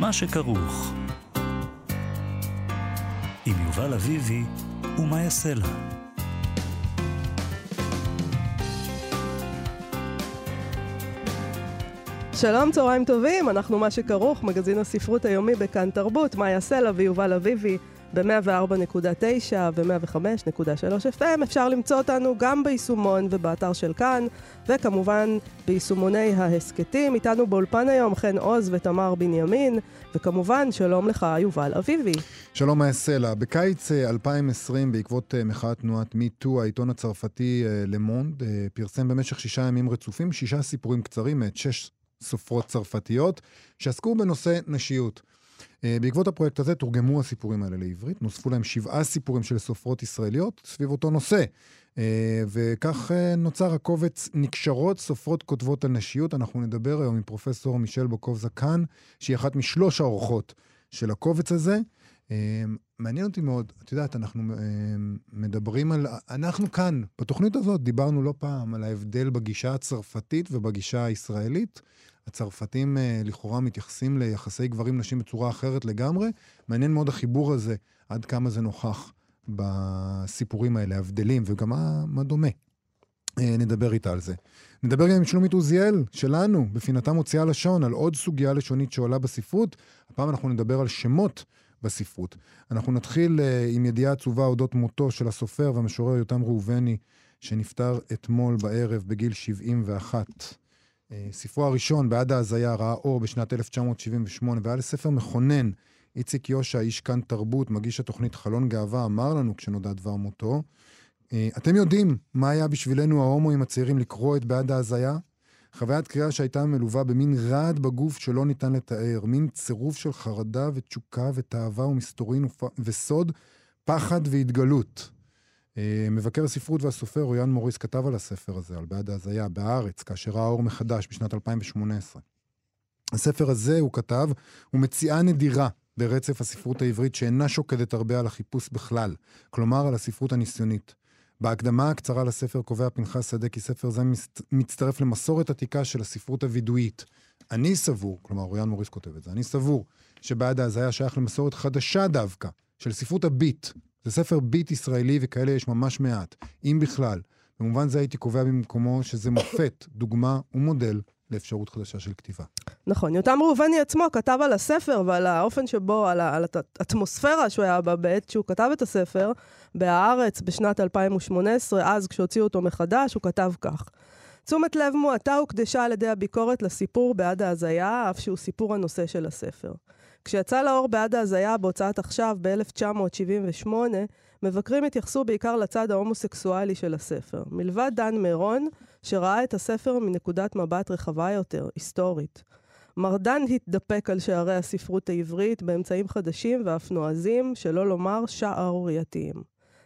מה שכרוך. עם יובל אביבי ומה יעשה לה. שלום, צהריים טובים, אנחנו מה שכרוך, מגזין הספרות היומי בכאן תרבות, מאיה סלע ויובל אביבי. ב-104.9 ו-105.3 FM. אפשר למצוא אותנו גם ביישומון ובאתר של כאן, וכמובן ביישומוני ההסכתים. איתנו באולפן היום חן עוז ותמר בנימין, וכמובן, שלום לך, יובל אביבי. שלום, מאיה סלע. בקיץ 2020, אה, בעקבות אה, מחאת תנועת MeToo, העיתון הצרפתי אה, למונד פרסם במשך שישה ימים רצופים שישה סיפורים קצרים מאת שש סופרות צרפתיות שעסקו בנושא נשיות. אה, בעקבות הפרויקט הזה תורגמו הסיפורים האלה לעברית, נוספו להם שבעה סיפורים של סופרות ישראליות סביב אותו נושא. אה, וכך אה, נוצר הקובץ נקשרות סופרות כותבות על נשיות. אנחנו נדבר היום עם פרופסור מישל בוקוב זקן, שהיא אחת משלוש האורחות של הקובץ הזה. מעניין אותי מאוד, את יודעת, אנחנו מדברים על, אנחנו כאן, בתוכנית הזאת דיברנו לא פעם על ההבדל בגישה הצרפתית ובגישה הישראלית. הצרפתים אה, לכאורה מתייחסים ליחסי גברים-נשים בצורה אחרת לגמרי. מעניין מאוד החיבור הזה, עד כמה זה נוכח בסיפורים האלה, ההבדלים, וגם מה, מה דומה. אה, נדבר איתה על זה. נדבר גם עם שלומית עוזיאל, שלנו, בפינתה מוציאה לשון, על עוד סוגיה לשונית שעולה בספרות. הפעם אנחנו נדבר על שמות בספרות. אנחנו נתחיל uh, עם ידיעה עצובה אודות מותו של הסופר והמשורר יותם ראובני, שנפטר אתמול בערב בגיל 71. אה, ספרו הראשון, בעד ההזיה, ראה אור בשנת 1978, והיה לספר מכונן. איציק יושע, איש כאן תרבות, מגיש התוכנית חלון גאווה, אמר לנו כשנודע דבר מותו. אה, אתם יודעים מה היה בשבילנו ההומואים הצעירים לקרוא את בעד ההזיה? חוויית קריאה שהייתה מלווה במין רעד בגוף שלא ניתן לתאר, מין צירוף של חרדה ותשוקה ותאווה ומסתורין וסוד, פחד והתגלות. אה, מבקר הספרות והסופר רויאן מוריס כתב על הספר הזה, על בעד ההזיה, בהארץ, כאשר ראה אור מחדש בשנת 2018. הספר הזה, הוא כתב, הוא מציאה נדירה ברצף הספרות העברית שאינה שוקדת הרבה על החיפוש בכלל, כלומר על הספרות הניסיונית. בהקדמה הקצרה לספר קובע פנחס שדה כי ספר זה מצטרף למסורת עתיקה של הספרות הווידואית. אני סבור, כלומר רויאן מוריס כותב את זה, אני סבור שבעד ההזיה שייך למסורת חדשה דווקא, של ספרות הביט, זה ספר ביט ישראלי, וכאלה יש ממש מעט, אם בכלל. במובן זה הייתי קובע במקומו שזה מופת, דוגמה ומודל לאפשרות חדשה של כתיבה. נכון. יותם ראובני עצמו כתב על הספר ועל האופן שבו, על, על האטמוספירה שהוא היה בה בעת שהוא כתב את הספר, בהארץ בשנת 2018, אז כשהוציאו אותו מחדש, הוא כתב כך: תשומת לב מועטה הוקדשה על ידי הביקורת לסיפור בעד ההזיה, אף שהוא סיפור הנושא של הספר. כשיצא לאור בעד ההזיה בהוצאת עכשיו ב-1978, מבקרים התייחסו בעיקר לצד ההומוסקסואלי של הספר. מלבד דן מירון, שראה את הספר מנקודת מבט רחבה יותר, היסטורית. מר דן התדפק על שערי הספרות העברית באמצעים חדשים ואף נועזים, שלא לומר שערורייתיים.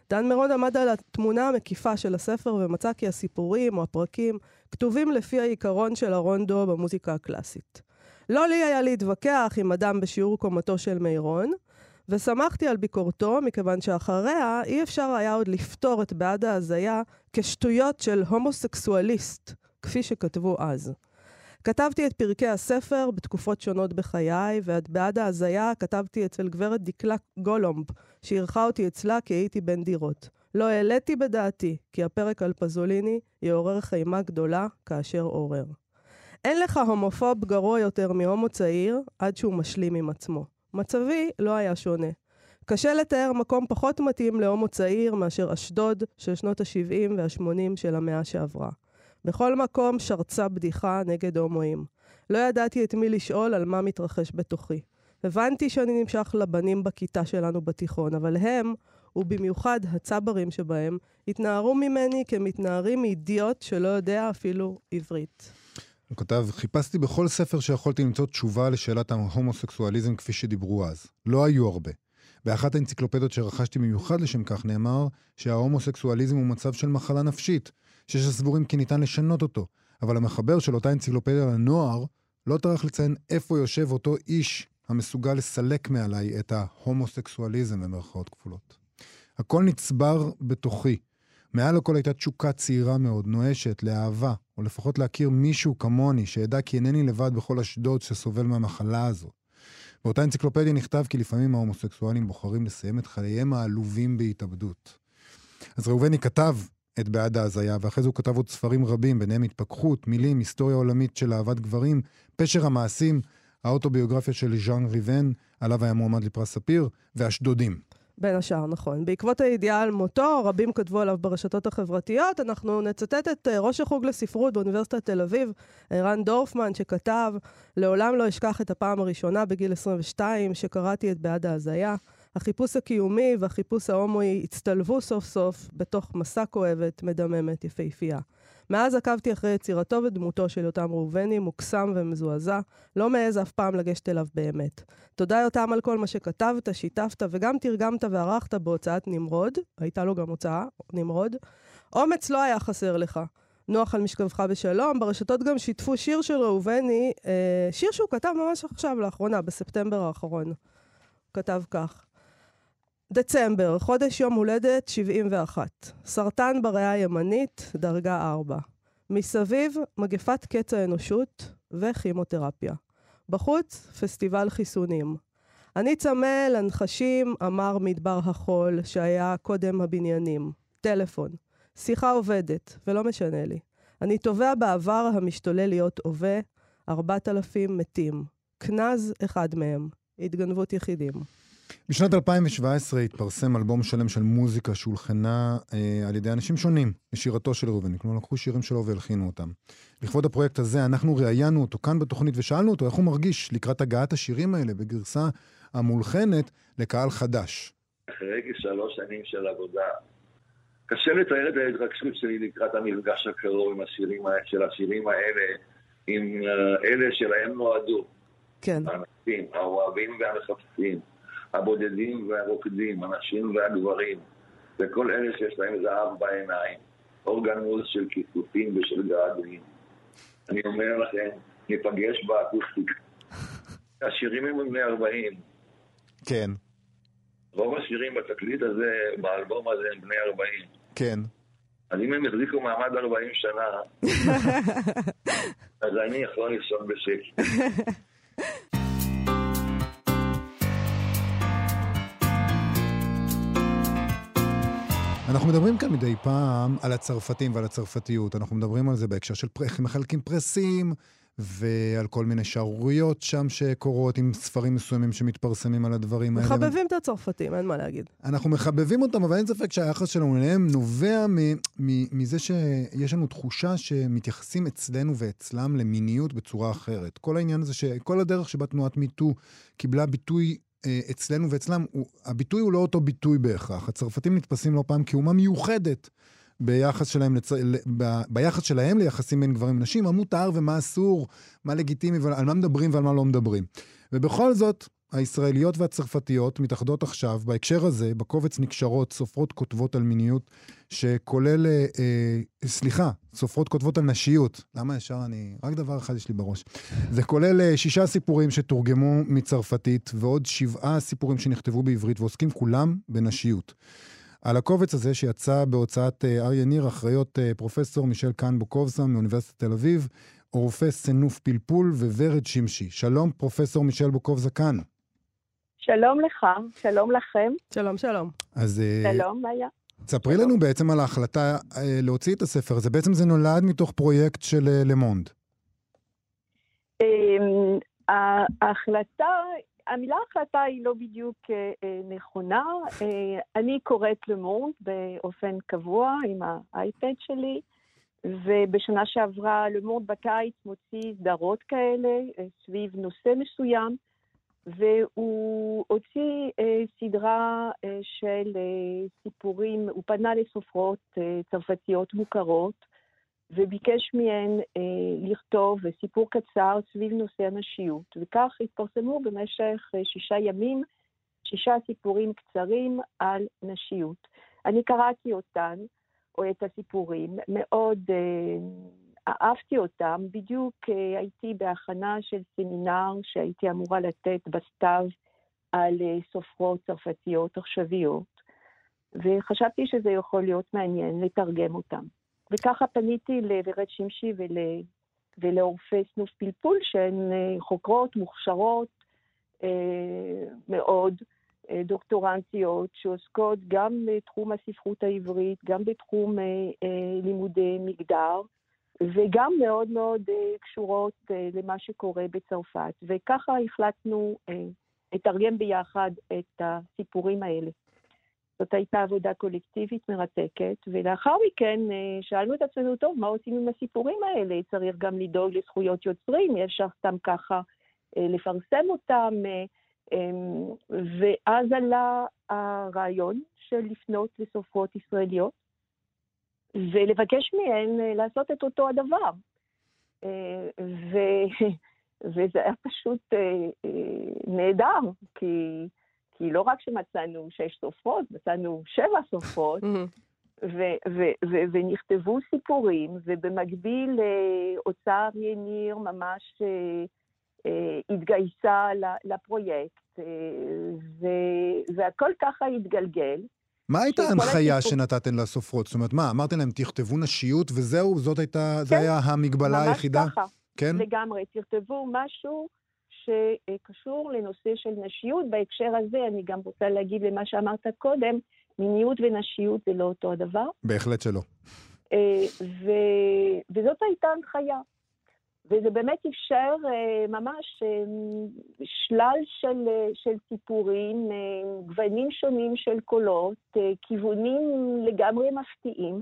דן מירון עמד על התמונה המקיפה של הספר ומצא כי הסיפורים או הפרקים כתובים לפי העיקרון של הרונדו במוזיקה הקלאסית. לא לי היה להתווכח עם אדם בשיעור קומתו של מירון, ושמחתי על ביקורתו, מכיוון שאחריה אי אפשר היה עוד לפתור את בעד ההזיה כשטויות של הומוסקסואליסט, כפי שכתבו אז. כתבתי את פרקי הספר בתקופות שונות בחיי, ואת בעד ההזיה כתבתי אצל גברת דקלה גולומב, שאירחה אותי אצלה כי הייתי בן דירות. לא העליתי בדעתי כי הפרק על פזוליני יעורר חימה גדולה כאשר עורר. אין לך הומופוב גרוע יותר מהומו צעיר עד שהוא משלים עם עצמו. מצבי לא היה שונה. קשה לתאר מקום פחות מתאים להומו צעיר מאשר אשדוד של שנות ה-70 וה-80 של המאה שעברה. בכל מקום שרצה בדיחה נגד הומואים. לא ידעתי את מי לשאול על מה מתרחש בתוכי. הבנתי שאני נמשך לבנים בכיתה שלנו בתיכון, אבל הם, ובמיוחד הצברים שבהם, התנערו ממני כמתנערים מאידיוט שלא יודע אפילו עברית. הוא כתב, חיפשתי בכל ספר שיכולתי למצוא תשובה לשאלת ההומוסקסואליזם כפי שדיברו אז. לא היו הרבה. באחת האנציקלופדיות שרכשתי במיוחד לשם כך נאמר שההומוסקסואליזם הוא מצב של מחלה נפשית, שיש הסבורים כי ניתן לשנות אותו, אבל המחבר של אותה אנציקלופדיה לנוער לא טרח לציין איפה יושב אותו איש המסוגל לסלק מעליי את ההומוסקסואליזם במרכאות כפולות. הכל נצבר בתוכי. מעל הכל הייתה תשוקה צעירה מאוד, נואשת, לאהבה, או לפחות להכיר מישהו כמוני, שידע כי אינני לבד בכל אשדוד שסובל מהמחלה הזו. באותה אנציקלופדיה נכתב כי לפעמים ההומוסקסואלים בוחרים לסיים את חייהם העלובים בהתאבדות. אז ראובני כתב את בעד ההזיה, ואחרי זה הוא כתב עוד ספרים רבים, ביניהם התפכחות, מילים, היסטוריה עולמית של אהבת גברים, פשר המעשים, האוטוביוגרפיה של ז'אן ריבן, עליו היה מועמד לפרס ספיר, ואשדודים. בין השאר, נכון. בעקבות הידיעה על מותו, רבים כתבו עליו ברשתות החברתיות. אנחנו נצטט את uh, ראש החוג לספרות באוניברסיטת תל אביב, ערן דורפמן, שכתב, לעולם לא אשכח את הפעם הראשונה בגיל 22 שקראתי את בעד ההזיה. החיפוש הקיומי והחיפוש ההומואי הצטלבו סוף סוף בתוך מסע כואבת, מדממת, יפהפייה. מאז עקבתי אחרי יצירתו ודמותו של יותם ראובני, מוקסם ומזועזע, לא מעז אף פעם לגשת אליו באמת. תודה יותם על כל מה שכתבת, שיתפת וגם תרגמת וערכת בהוצאת נמרוד, הייתה לו גם הוצאה, נמרוד. אומץ לא היה חסר לך. נוח על משכבך בשלום. ברשתות גם שיתפו שיר של ראובני, אה, שיר שהוא כתב ממש עכשיו, לאחרונה, בספטמבר האחרון. הוא כתב כך: דצמבר, חודש יום הולדת 71. סרטן בריאה הימנית, דרגה 4. מסביב, מגפת קץ האנושות וכימותרפיה. בחוץ, פסטיבל חיסונים. אני צמא לנחשים, אמר מדבר החול, שהיה קודם הבניינים. טלפון. שיחה עובדת, ולא משנה לי. אני תובע בעבר המשתולל להיות הווה, ארבעת אלפים מתים. כנז אחד מהם. התגנבות יחידים. בשנת 2017 התפרסם אלבום שלם של מוזיקה שהולחנה אה, על ידי אנשים שונים לשירתו של ראובני. כלומר, לקחו שירים שלו והלחינו אותם. לכבוד הפרויקט הזה, אנחנו ראיינו אותו כאן בתוכנית ושאלנו אותו איך הוא מרגיש לקראת הגעת השירים האלה בגרסה המולחנת לקהל חדש. אחרי כשלוש שנים של עבודה, קשה לתאר את ההתרגשות שלי לקראת המפגש הקרוב עם השירים, של השירים האלה, עם uh, אלה שלהם נועדו. כן. האנשים, האוהבים והמחפשים. הבודדים והרוקדים, הנשים והגברים, וכל אלה שיש להם זהב בעיניים, אורגנוז של כיסופים ושל געגועים. אני אומר לכם, ניפגש באקוסטיקה. השירים הם בני 40. כן. רוב השירים בתקליט הזה, באלבום הזה, הם בני 40. כן. אז אם הם החזיקו מעמד 40 שנה, אז אני יכול לישון בשקט. אנחנו מדברים כאן מדי פעם על הצרפתים ועל הצרפתיות. אנחנו מדברים על זה בהקשר של איך מחלקים פרסים, ועל כל מיני שערוריות שם שקורות עם ספרים מסוימים שמתפרסמים על הדברים האלה. מחבבים את הצרפתים, אין מה להגיד. אנחנו מחבבים אותם, אבל אין ספק שהיחס שלנו אליהם נובע מזה שיש לנו תחושה שמתייחסים אצלנו ואצלם למיניות בצורה אחרת. כל העניין הזה, כל הדרך שבה תנועת מיטו קיבלה ביטוי אצלנו ואצלם, הביטוי הוא לא אותו ביטוי בהכרח. הצרפתים נתפסים לא פעם כאומה מיוחדת ביחס שלהם, לצ... ב... ביחס שלהם ליחסים בין גברים ונשים, מה מותר ומה אסור, מה לגיטימי ועל מה מדברים ועל מה לא מדברים. ובכל זאת, הישראליות והצרפתיות מתאחדות עכשיו, בהקשר הזה, בקובץ נקשרות, סופרות כותבות על מיניות, שכולל, אה, אה, סליחה, סופרות כותבות על נשיות. למה ישר אני... רק דבר אחד יש לי בראש. זה כולל אה, שישה סיפורים שתורגמו מצרפתית, ועוד שבעה סיפורים שנכתבו בעברית, ועוסקים כולם בנשיות. על הקובץ הזה שיצא בהוצאת אה, אריה ניר, אחראיות אה, פרופסור מישל קאן בוקובסה מאוניברסיטת תל אביב, עורפי סנוף פלפול וורד שמשי. שלום, פרופסור מישל בוקובזה כאן. שלום לך, שלום לכם. שלום, שלום. אז... אה, שלום, מאיה. תספרי לנו בעצם על ההחלטה אה, להוציא את הספר הזה. בעצם זה נולד מתוך פרויקט של אה, למונד. אמ, ההחלטה, המילה החלטה היא לא בדיוק נכונה. אני קוראת למונד באופן קבוע עם האייפד שלי, ובשנה שעברה למונד בקיץ מוציא סדרות כאלה סביב נושא מסוים. והוא הוציא אה, סדרה אה, של אה, סיפורים, הוא פנה לסופרות צרפתיות מוכרות, וביקש מהן לכתוב סיפור קצר סביב נושא הנשיות, וכך התפרסמו במשך שישה ימים שישה סיפורים קצרים על נשיות. אני קראתי אותן, או את הסיפורים, מאוד אה, אהבתי אותם, בדיוק אה, הייתי בהכנה של סמינר שהייתי אמורה לתת בסתיו על אה, סופרות צרפתיות עכשוויות, וחשבתי שזה יכול להיות מעניין לתרגם אותם. וככה פניתי לוורד שמשי ול... ולעורפי סנוף פלפול, שהן אה, חוקרות מוכשרות מאוד, דוקטורנטיות, שעוסקות גם בתחום הספרות העברית, גם בתחום לימודי מגדר, וגם מאוד מאוד קשורות למה שקורה בצרפת. וככה החלטנו לתרגם ביחד את הסיפורים האלה. זאת הייתה עבודה קולקטיבית מרתקת, ולאחר מכן שאלנו את עצמנו, טוב, מה עושים עם הסיפורים האלה? צריך גם לדאוג לזכויות יוצרים, אי אפשר סתם ככה לפרסם אותם, ואז עלה הרעיון של לפנות לסופרות ישראליות, ולבקש מהן לעשות את אותו הדבר. ו... וזה היה פשוט נהדר, כי... כי לא רק שמצאנו שש סופרות, מצאנו שבע סופרות, ונכתבו סיפורים, ובמקביל אוצר יניר ממש התגייסה לפרויקט, והכל ככה התגלגל. מה הייתה ההנחיה הסיפור... שנתתם לסופרות? זאת אומרת, מה, אמרתם להם, תכתבו נשיות וזהו? זאת הייתה, כן, זה היה המגבלה היחידה? ממש ככה, כן? לגמרי. תכתבו משהו שקשור לנושא של נשיות. בהקשר הזה אני גם רוצה להגיד למה שאמרת קודם, מיניות ונשיות זה לא אותו הדבר. בהחלט שלא. ו... וזאת הייתה הנחיה. וזה באמת אפשר ממש שלל של, של סיפורים, גוונים שונים של קולות, כיוונים לגמרי מפתיעים.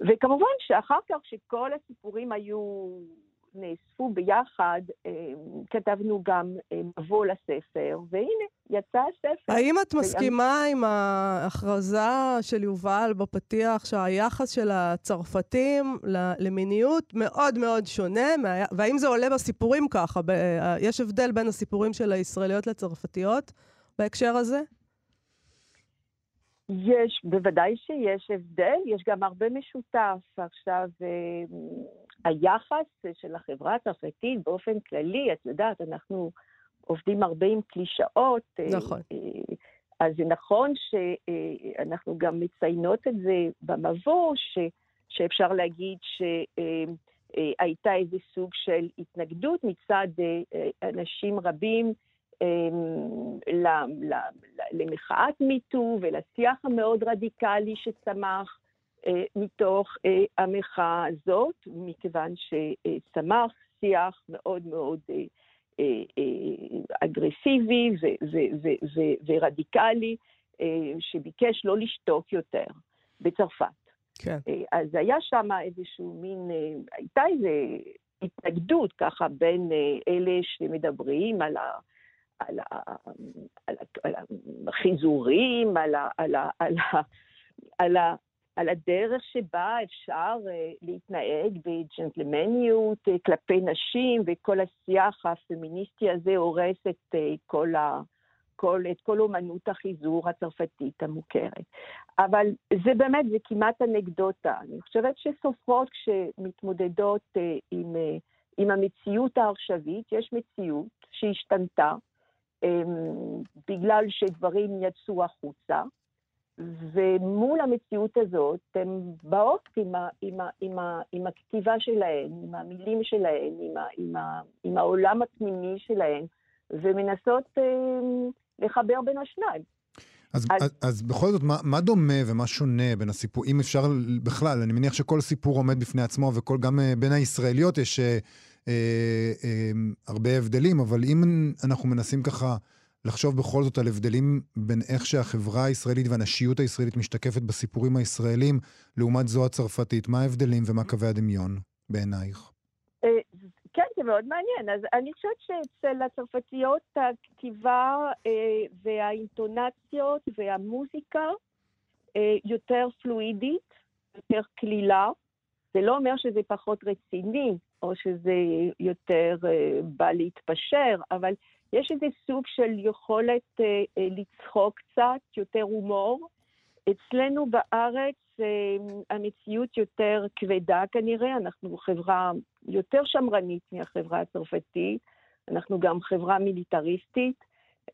וכמובן שאחר כך, שכל הסיפורים היו נאספו ביחד, אה, כתבנו גם אה, מבוא לספר, והנה, יצא הספר. האם את מסכימה עם ההכרזה של יובל בפתיח שהיחס של הצרפתים למיניות מאוד מאוד שונה, והאם זה עולה בסיפורים ככה? יש הבדל בין הסיפורים של הישראליות לצרפתיות בהקשר הזה? יש, בוודאי שיש הבדל, יש גם הרבה משותף. עכשיו, אה, היחס של החברה הצרפתית באופן כללי, את יודעת, אנחנו עובדים הרבה עם קלישאות. אה, נכון. אה, אז זה נכון שאנחנו גם מציינות את זה במבוא, ש, שאפשר להגיד שהייתה אה, איזה סוג של התנגדות מצד אנשים רבים למחאת מיטו ולשיח המאוד רדיקלי שצמח אה, מתוך אה, המחאה הזאת, מכיוון שצמח שיח מאוד מאוד אה, אגרסיבי ורדיקלי, שביקש לא לשתוק יותר בצרפת. כן. אז היה שם איזשהו מין, הייתה איזו התנגדות ככה בין אלה שמדברים על ה... על, ה, על, ה, על החיזורים, על, ה, על, ה, על, ה, על, ה, על הדרך שבה אפשר uh, להתנהג בג'נטלמניות uh, כלפי נשים, וכל השיח הפמיניסטי הזה הורס את, uh, כל, ה, כל, את כל אומנות החיזור הצרפתית המוכרת. אבל זה באמת, זה כמעט אנקדוטה. אני חושבת שסופרות כשמתמודדות עם, uh, עם המציאות העכשווית, יש מציאות שהשתנתה um, בגלל שדברים יצאו החוצה. ומול המציאות הזאת, הן באות עם, ה, עם, ה, עם, ה, עם הכתיבה שלהן, עם המילים שלהן, עם, ה, עם, ה, עם העולם התמימי שלהן, ומנסות אה, לחבר בין השניים. אז, אז, אז בכל זאת, מה, מה דומה ומה שונה בין הסיפור, אם אפשר בכלל, אני מניח שכל סיפור עומד בפני עצמו, וכל, גם אה, בין הישראליות יש אה, אה, אה, הרבה הבדלים, אבל אם אנחנו מנסים ככה לחשוב בכל זאת על הבדלים בין איך שהחברה הישראלית והנשיות הישראלית משתקפת בסיפורים הישראלים, לעומת זו הצרפתית. מה ההבדלים ומה קווי הדמיון בעינייך? אה, כן, זה מאוד מעניין. אז אני חושבת שאצל הצרפתיות הכתיבה אה, והאינטונציות והמוזיקה אה, יותר פלואידית, יותר קלילה. זה לא אומר שזה פחות רציני, או שזה יותר בא להתפשר, אבל יש איזה סוג של יכולת אה, אה, לצחוק קצת, יותר הומור. אצלנו בארץ אה, המציאות יותר כבדה כנראה, אנחנו חברה יותר שמרנית מהחברה הצרפתית, אנחנו גם חברה מיליטריסטית.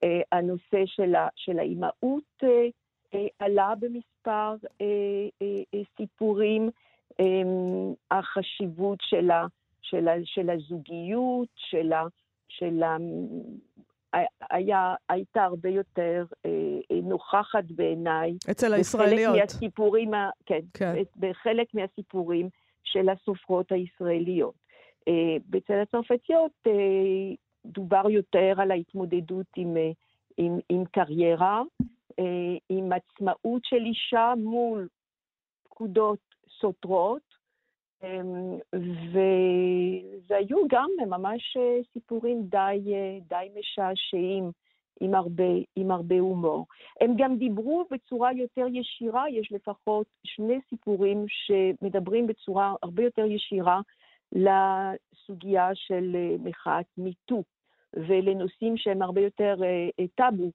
אה, הנושא של, ה, של האימהות אה, אה, עלה במספר אה, אה, אה, סיפורים, אה, החשיבות של, ה, של, ה, של הזוגיות, של ה... של היה, הייתה הרבה יותר אה, נוכחת בעיניי. אצל הישראליות. מהסיפורים, כן, כן. בחלק מהסיפורים של הסופרות הישראליות. אה, בצד הצרפתיות אה, דובר יותר על ההתמודדות עם, אה, עם, עם קריירה, עם עצמאות של אישה מול פקודות סותרות, והיו גם ממש סיפורים די, די משעשעים. עם הרבה, עם הרבה הומור. הם גם דיברו בצורה יותר ישירה, יש לפחות שני סיפורים שמדברים בצורה הרבה יותר ישירה לסוגיה של אה, מחאת מיטו, ולנושאים שהם הרבה יותר אה, טאבו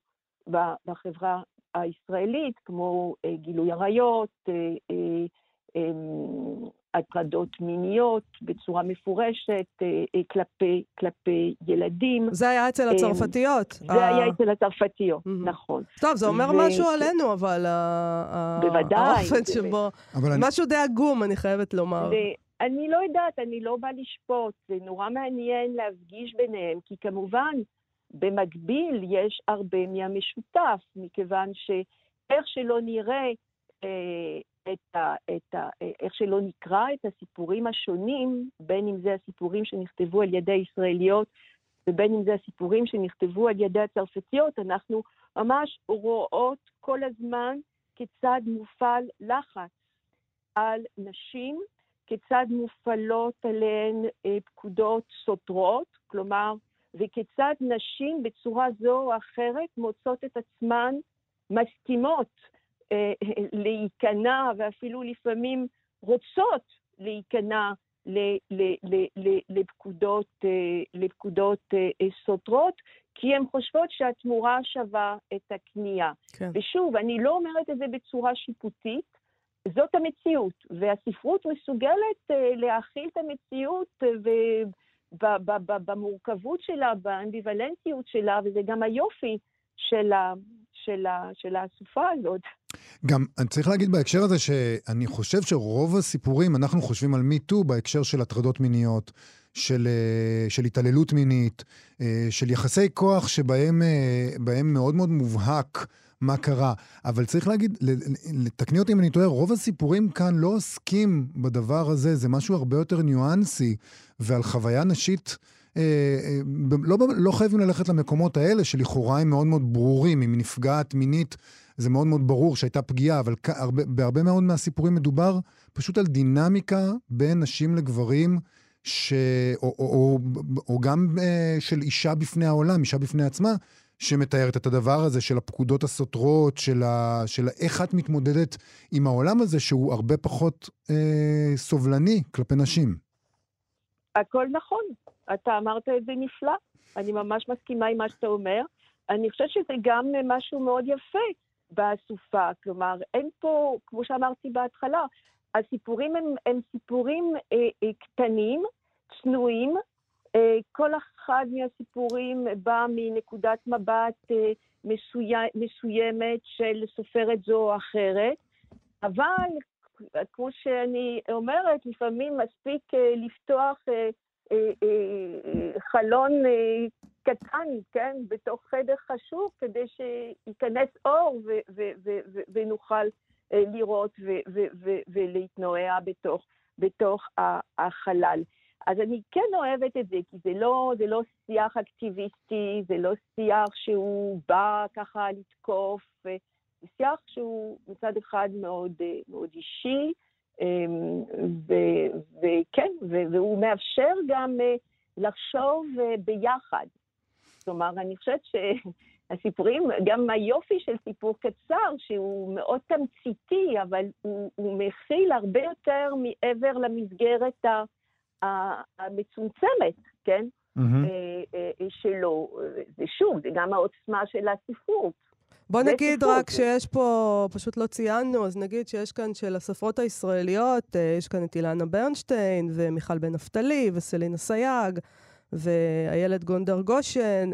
בחברה הישראלית, כמו אה, גילוי עריות, הטרדות מיניות בצורה מפורשת כלפי, כלפי ילדים. זה היה אצל הצרפתיות. זה היה אצל הצרפתיות, נכון. טוב, זה אומר משהו עלינו, אבל... בוודאי. האופן שבו... משהו די עגום, אני חייבת לומר. אני לא יודעת, אני לא באה לשפוט, זה נורא מעניין להפגיש ביניהם, כי כמובן, במקביל יש הרבה מהמשותף, מכיוון שאיך שלא נראה, אה, את ה, את ה, איך שלא נקרא את הסיפורים השונים, בין אם זה הסיפורים שנכתבו על ידי ישראליות ובין אם זה הסיפורים שנכתבו על ידי הצרפתיות, אנחנו ממש רואות כל הזמן כיצד מופעל לחץ על נשים כיצד מופעלות עליהן אה, פקודות סותרות, כלומר, וכיצד נשים בצורה זו או אחרת מוצאות את עצמן מסכימות אה, להיכנע ואפילו לפעמים רוצות להיכנע לפקודות, אה, לפקודות סותרות, כי הן חושבות שהתמורה שווה את הקנייה. כן. ושוב, אני לא אומרת את זה בצורה שיפוטית, זאת המציאות, והספרות מסוגלת להכיל את המציאות במורכבות שלה, באמביוולנטיות שלה, וזה גם היופי של, ה, של, ה, של האסופה הזאת. גם, אני צריך להגיד בהקשר הזה שאני חושב שרוב הסיפורים, אנחנו חושבים על מיטו בהקשר של הטרדות מיניות, של, אה, של התעללות מינית, של יחסי כוח שבהם מאוד מאוד מובהק מה קרה. אבל צריך להגיד, תקני אותי אם אני טועה, רוב הסיפורים כאן לא עוסקים בדבר הזה, זה משהו הרבה יותר ניואנסי, ועל חוויה נשית... אה, אה, לא, לא חייבים ללכת למקומות האלה, שלכאורה הם מאוד מאוד ברורים. אם נפגעת מינית, זה מאוד מאוד ברור שהייתה פגיעה, אבל הרבה, בהרבה מאוד מהסיפורים מדובר פשוט על דינמיקה בין נשים לגברים, ש... או, או, או, או גם אה, של אישה בפני העולם, אישה בפני עצמה, שמתארת את הדבר הזה של הפקודות הסותרות, של, ה, של איך את מתמודדת עם העולם הזה, שהוא הרבה פחות אה, סובלני כלפי נשים. הכל נכון, אתה אמרת את זה נפלא. אני ממש מסכימה עם מה שאתה אומר. אני חושבת שזה גם משהו מאוד יפה באסופה. כלומר, אין פה, כמו שאמרתי בהתחלה, הסיפורים הם, הם סיפורים אה, אה, קטנים, צנועים, אה, כל אחד מהסיפורים בא מנקודת מבט אה, מסוימת של סופרת זו או אחרת, אבל כמו שאני אומרת, לפעמים מספיק אה, לפתוח חלון קטן, כן, בתוך חדר חשוב, כדי שייכנס אור ונוכל לראות ולהתנועע בתוך, בתוך החלל. אז אני כן אוהבת את זה, כי זה לא, זה לא שיח אקטיביסטי, זה לא שיח שהוא בא ככה לתקוף, זה שיח שהוא מצד אחד מאוד, מאוד אישי, וכן, והוא מאפשר גם אה, לחשוב אה, ביחד. כלומר, אני חושבת שהסיפורים, גם היופי של סיפור קצר, שהוא מאוד תמציתי, אבל הוא, הוא מכיל הרבה יותר מעבר למסגרת. המצומצמת, כן? Mm-hmm. שלו. ושוב, זה גם העוצמה של הספרות. בוא נגיד. רק שיש פה, פשוט לא ציינו, אז נגיד שיש כאן של הספרות הישראליות, יש כאן את אילנה ברנשטיין, ומיכל בן נפתלי, וסלינה סייג, ואיילת גונדר גושן,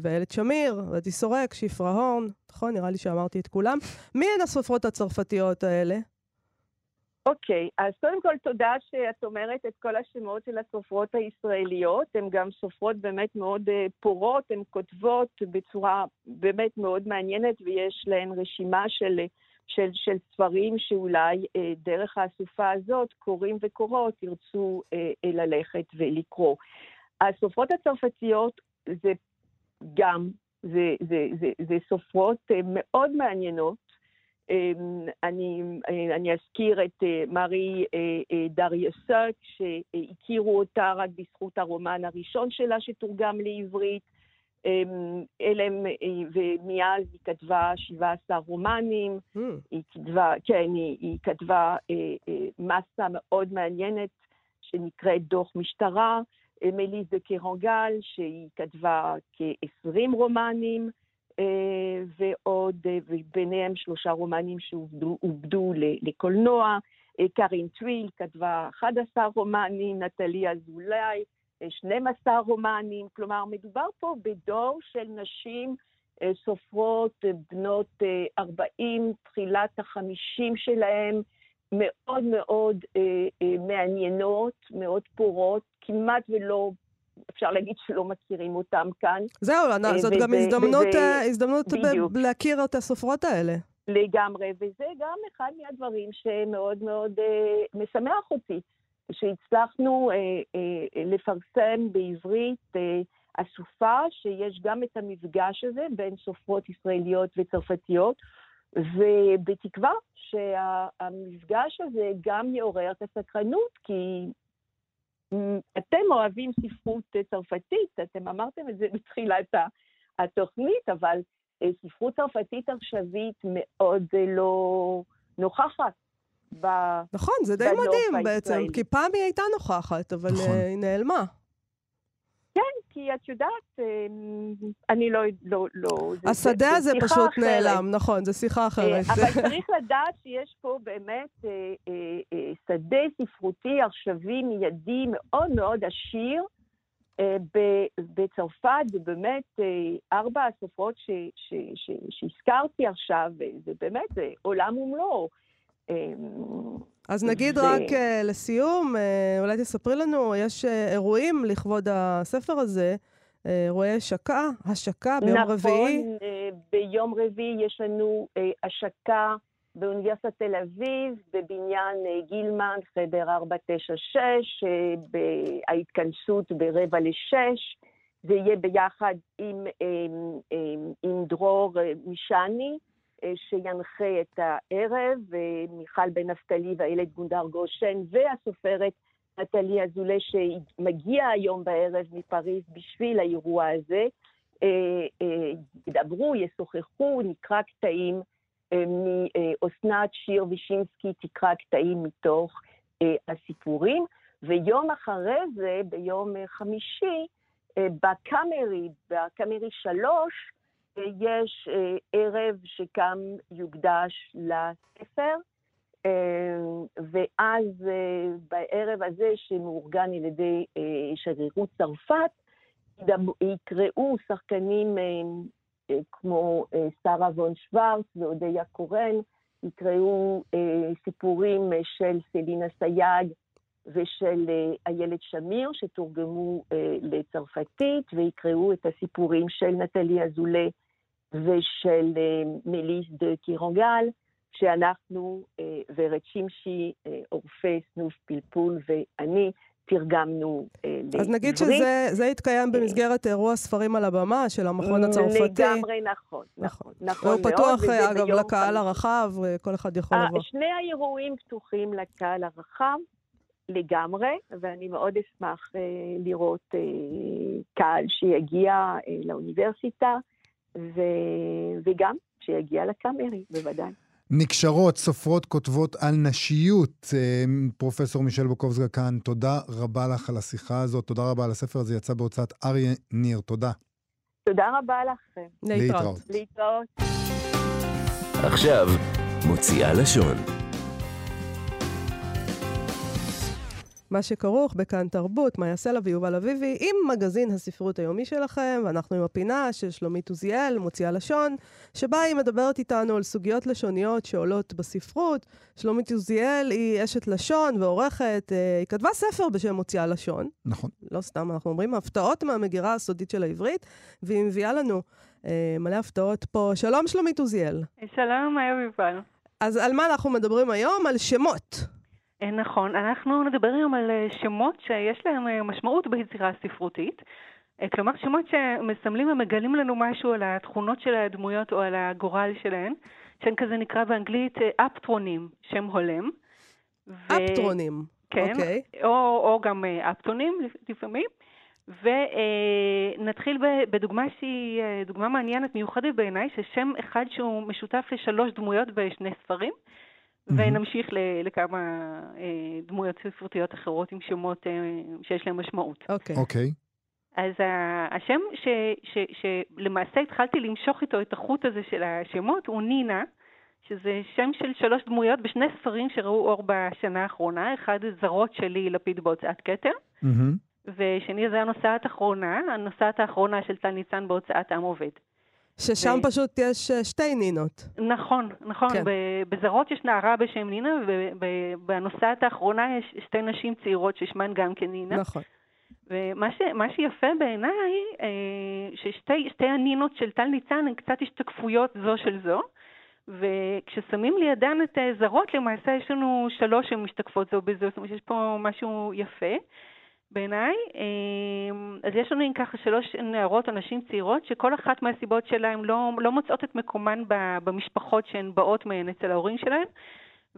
ואיילת שמיר, ואתי סורק, שפרה הורן, נכון? נראה לי שאמרתי את כולם. מי הן הסופרות הצרפתיות האלה? אוקיי, אז קודם כל תודה שאת אומרת את כל השמות של הסופרות הישראליות. הן גם סופרות באמת מאוד אה, פורות, הן כותבות בצורה באמת מאוד מעניינת, ויש להן רשימה של, של, של ספרים שאולי אה, דרך האסופה הזאת, קוראים וקוראות, ירצו אה, ללכת ולקרוא. הסופרות הצרפתיות זה גם, זה, זה, זה, זה סופרות מאוד מעניינות. אמ, אני, אני אזכיר את אה, מארי אה, אה, דריוסק, שהכירו אותה רק בזכות הרומן הראשון שלה שתורגם לעברית. אמ, אלם, ומאז היא כתבה 17 רומנים, mm. היא כתבה, כן, היא, היא כתבה מסה מאוד מעניינת שנקראת דוח משטרה, מליז דה קרנגל, שהיא כתבה כ-20 רומנים, אה, ועוד, אה, וביניהם שלושה רומנים שעובדו לקולנוע. אה, קארין טוויל כתבה 11 רומנים, נטלי אזולאי, 12 רומנים. כלומר, מדובר פה בדור של נשים סופרות בנות 40, תחילת החמישים שלהם, מאוד מאוד מעניינות, מאוד פורות, כמעט ולא אפשר להגיד שלא מכירים אותם כאן. זהו, אה, זאת וזה, גם הזדמנות, וזה, אה, הזדמנות ב- להכיר את הסופרות האלה. לגמרי, וזה גם אחד מהדברים שמאוד מאוד אה, משמח אותי, שהצלחנו אה, אה, לפרסם בעברית אה, אסופה שיש גם את המפגש הזה בין סופרות ישראליות וצרפתיות, ובתקווה שהמפגש הזה גם יעורר את הסקרנות, כי אתם אוהבים ספרות צרפתית, אתם אמרתם את זה בתחילת התוכנית, אבל אה, ספרות צרפתית עכשווית מאוד אה, לא נוכחת. ב... נכון, זה די מדהים בעצם, כי פעם היא הייתה נוכחת, אבל נכון. אה, היא נעלמה. כן, כי את יודעת, אני לא... לא, לא השדה הזה פשוט אחרת. נעלם, נכון, זו שיחה אחרת. אבל צריך לדעת שיש פה באמת שדה ספרותי עכשווי מיידי מאוד מאוד עשיר. בצרפת זה באמת ארבע הסופרות שהזכרתי עכשיו, זה באמת עולם ומלואו. אז נגיד ו... רק uh, לסיום, uh, אולי תספרי לנו, יש uh, אירועים לכבוד הספר הזה, uh, אירועי השקה, השקה ביום נכון, רביעי. נכון, uh, ביום רביעי יש לנו uh, השקה באוניברסיטת תל אביב, בבניין uh, גילמן, חדר 496, uh, ההתכנסות ברבע לשש. זה יהיה ביחד עם, עם, עם, עם דרור משני. אה, שינחה את הערב, מיכל בן נפתלי ואיילת גונדר גושן והסופרת נטלי אזולא שמגיע היום בערב מפריז בשביל האירוע הזה, אה, אה, ידברו, ישוחחו, נקרא קטעים מאסנת שיר וישינסקי, תקרא קטעים מתוך הסיפורים, ויום אחרי זה, ביום חמישי, בקאמרי, בקאמרי שלוש, יש אה, ערב שגם יוקדש לספר, אה, ואז אה, בערב הזה, שמאורגן על ידי שגרירות צרפת, יקראו שחקנים כמו שרה וון שוורץ ואודיה קורן, יקראו סיפורים של סלינה סייג ושל איילת שמיר, שתורגמו לצרפתית, ויקראו את הסיפורים של נטלי אזולא ושל אה, מליס דה קירונגל, שאנחנו, אה, ורד שמשי, עורפי אה, סנוף פלפול ואני, תרגמנו לעברית. אז נגיד שזה התקיים במסגרת אירוע ספרים על הבמה של המכון הצרפתי. לגמרי נכון, נכון, נכון מאוד. הוא פתוח, אגב, לקהל הרחב, כל אחד יכול לבוא. שני האירועים פתוחים לקהל הרחב. לגמרי, ואני מאוד אשמח לראות קהל שיגיע לאוניברסיטה. ו... וגם שיגיע לקאמרי, בוודאי. נקשרות, סופרות, כותבות על נשיות. אה, פרופסור מישל בוקובסקה כאן, תודה רבה לך על השיחה הזאת, תודה רבה על הספר הזה, יצא בהוצאת אריה ניר, תודה. תודה רבה לכם. להתראות. להתראות. עכשיו, מוציאה לשון. מה שכרוך בכאן תרבות, מאיה סלע ויובל אביבי, עם מגזין הספרות היומי שלכם, ואנחנו עם הפינה של שלומית עוזיאל, מוציאה לשון, שבה היא מדברת איתנו על סוגיות לשוניות שעולות בספרות. שלומית עוזיאל היא אשת לשון ועורכת, אה, היא כתבה ספר בשם מוציאה לשון. נכון. לא סתם, אנחנו אומרים הפתעות מהמגירה הסודית של העברית, והיא מביאה לנו אה, מלא הפתעות פה. שלום, שלומית עוזיאל. שלום, מאיה ויובל. אז על מה אנחנו מדברים היום? על שמות. אה, נכון, אנחנו נדבר היום על אה, שמות שיש להם אה, משמעות ביצירה הספרותית. כלומר, שמות שמסמלים ומגלים לנו משהו על התכונות של הדמויות או על הגורל שלהן, שהן כזה נקרא באנגלית אפטרונים, שם הולם. אפטרונים. כן, okay. אוקיי. או, או גם אפטונים לפעמים. ונתחיל בדוגמה שהיא דוגמה מעניינת, מיוחדת בעיניי, ששם אחד שהוא משותף לשלוש דמויות בשני ספרים. ונמשיך לכמה אה, דמויות ספרותיות אחרות עם שמות אה, שיש להם משמעות. אוקיי. אוקיי. אז השם שלמעשה התחלתי למשוך איתו את החוט הזה של השמות הוא נינה, שזה שם של שלוש דמויות בשני ספרים שראו אור בשנה האחרונה, אחד זרות שלי, לפיד בהוצאת כתר, ושני זה הנוסעת האחרונה, הנוסעת האחרונה של טל ניצן בהוצאת עם עובד. ששם ו... פשוט יש אה, שתי נינות. נכון, נכון. כן. בזרות יש נערה בשם נינה, ובנוסעת האחרונה יש שתי נשים צעירות ששמן גם כן נינה. נכון. ומה ש, שיפה בעיניי, אה, ששתי הנינות של טל ניצן הן קצת השתקפויות זו של זו, וכששמים לידן את זרות, למעשה יש לנו שלוש שהן משתקפות זו בזו, זאת אומרת שיש פה משהו יפה. בעיניי. אמ, אז יש לנו ככה שלוש נערות או נשים צעירות, שכל אחת מהסיבות שלהן לא, לא מוצאות את מקומן במשפחות שהן באות מהן אצל ההורים שלהן.